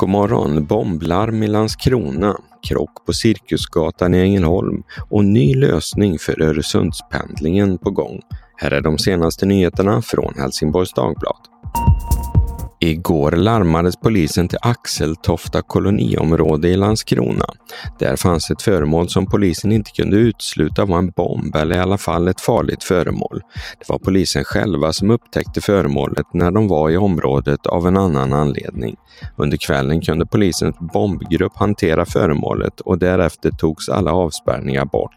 veckomorgon, bomblarm i Landskrona, krock på Cirkusgatan i Ängelholm och ny lösning för Öresundspendlingen på gång. Här är de senaste nyheterna från Helsingborgs Dagblad. Igår larmades polisen till Axeltofta koloniområde i Landskrona. Där fanns ett föremål som polisen inte kunde utesluta var en bomb eller i alla fall ett farligt föremål. Det var polisen själva som upptäckte föremålet när de var i området av en annan anledning. Under kvällen kunde polisens bombgrupp hantera föremålet och därefter togs alla avspärrningar bort.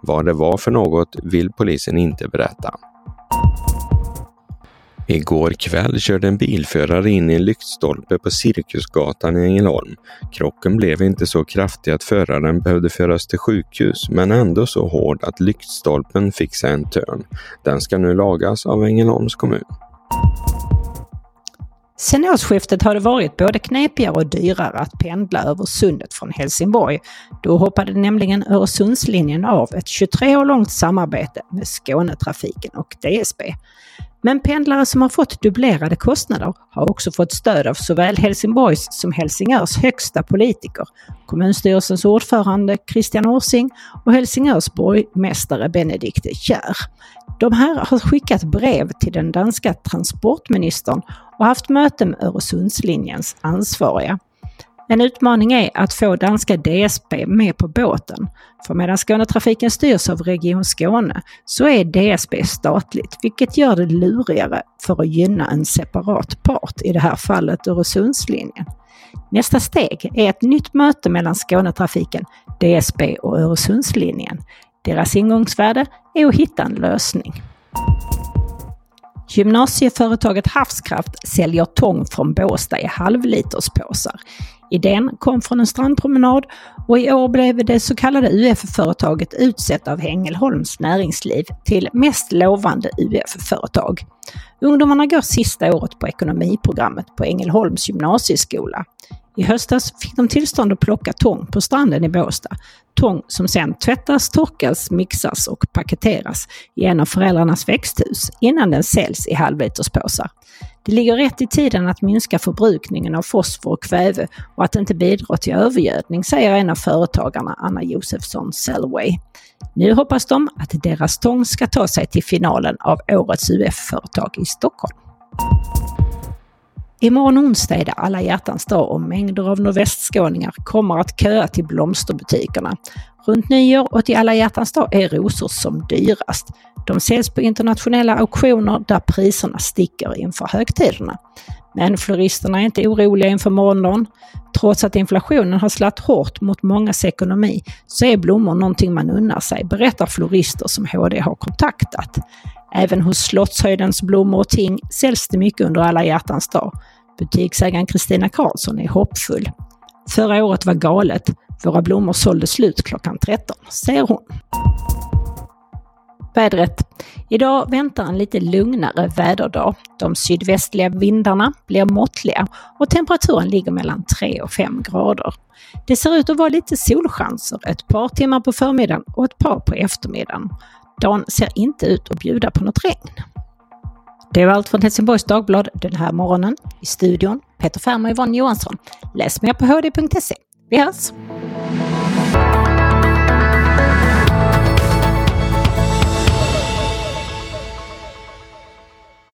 Vad det var för något vill polisen inte berätta. Igår kväll körde en bilförare in i en lyktstolpe på Cirkusgatan i Ängelholm. Krocken blev inte så kraftig att föraren behövde föras till sjukhus, men ändå så hård att lyktstolpen fick sig en törn. Den ska nu lagas av Ängelholms kommun. Sen årsskiftet har det varit både knepigare och dyrare att pendla över sundet från Helsingborg. Då hoppade nämligen Öresundslinjen av ett 23 år långt samarbete med Skånetrafiken och DSB. Men pendlare som har fått dubblerade kostnader har också fått stöd av såväl Helsingborgs som Helsingörs högsta politiker, kommunstyrelsens ordförande Christian Orsing och Helsingörs borgmästare Benedikte Kjär. De här har skickat brev till den danska transportministern och haft möte med Öresundslinjens ansvariga. En utmaning är att få danska DSB med på båten. För medan Skånetrafiken styrs av Region Skåne så är DSB statligt, vilket gör det lurigare för att gynna en separat part, i det här fallet Öresundslinjen. Nästa steg är ett nytt möte mellan Skånetrafiken, DSB och Öresundslinjen. Deras ingångsvärde är att hitta en lösning. Gymnasieföretaget Havskraft säljer tång från Båstad i halvliterspåsar. Idén kom från en strandpromenad och i år blev det så kallade UF-företaget utsett av Ängelholms näringsliv till mest lovande UF-företag. Ungdomarna går sista året på ekonomiprogrammet på Ängelholms gymnasieskola. I höstas fick de tillstånd att plocka tång på stranden i Båstad. Tång som sedan tvättas, torkas, mixas och paketeras i en av föräldrarnas växthus innan den säljs i halvliterspåsar. Det ligger rätt i tiden att minska förbrukningen av fosfor och kväve och att inte bidra till övergödning, säger en av företagarna, Anna Josefsson Selway. Nu hoppas de att deras tång ska ta sig till finalen av årets UF-företag i Stockholm. Imorgon onsdag är det alla hjärtans dag och mängder av nordvästskåningar kommer att köa till blomsterbutikerna. Runt nyår och till alla hjärtans dag är rosor som dyrast. De säljs på internationella auktioner där priserna sticker inför högtiderna. Men floristerna är inte oroliga inför morgondagen. Trots att inflationen har slagit hårt mot mångas ekonomi så är blommor någonting man unnar sig, berättar florister som HD har kontaktat. Även hos Slottshöjdens blommor och ting säljs det mycket under alla hjärtans dag. Butiksägaren Kristina Karlsson är hoppfull. Förra året var galet. Våra blommor sålde slut klockan 13, säger hon. Vädret. Idag väntar en lite lugnare väderdag. De sydvästliga vindarna blir måttliga och temperaturen ligger mellan 3 och 5 grader. Det ser ut att vara lite solchanser ett par timmar på förmiddagen och ett par på eftermiddagen. Dagen ser inte ut att bjuda på något regn. Det var allt från Helsingborgs Dagblad den här morgonen. I studion Peter Färm och Yvonne Johansson. Läs mer på hd.se. Vi hörs!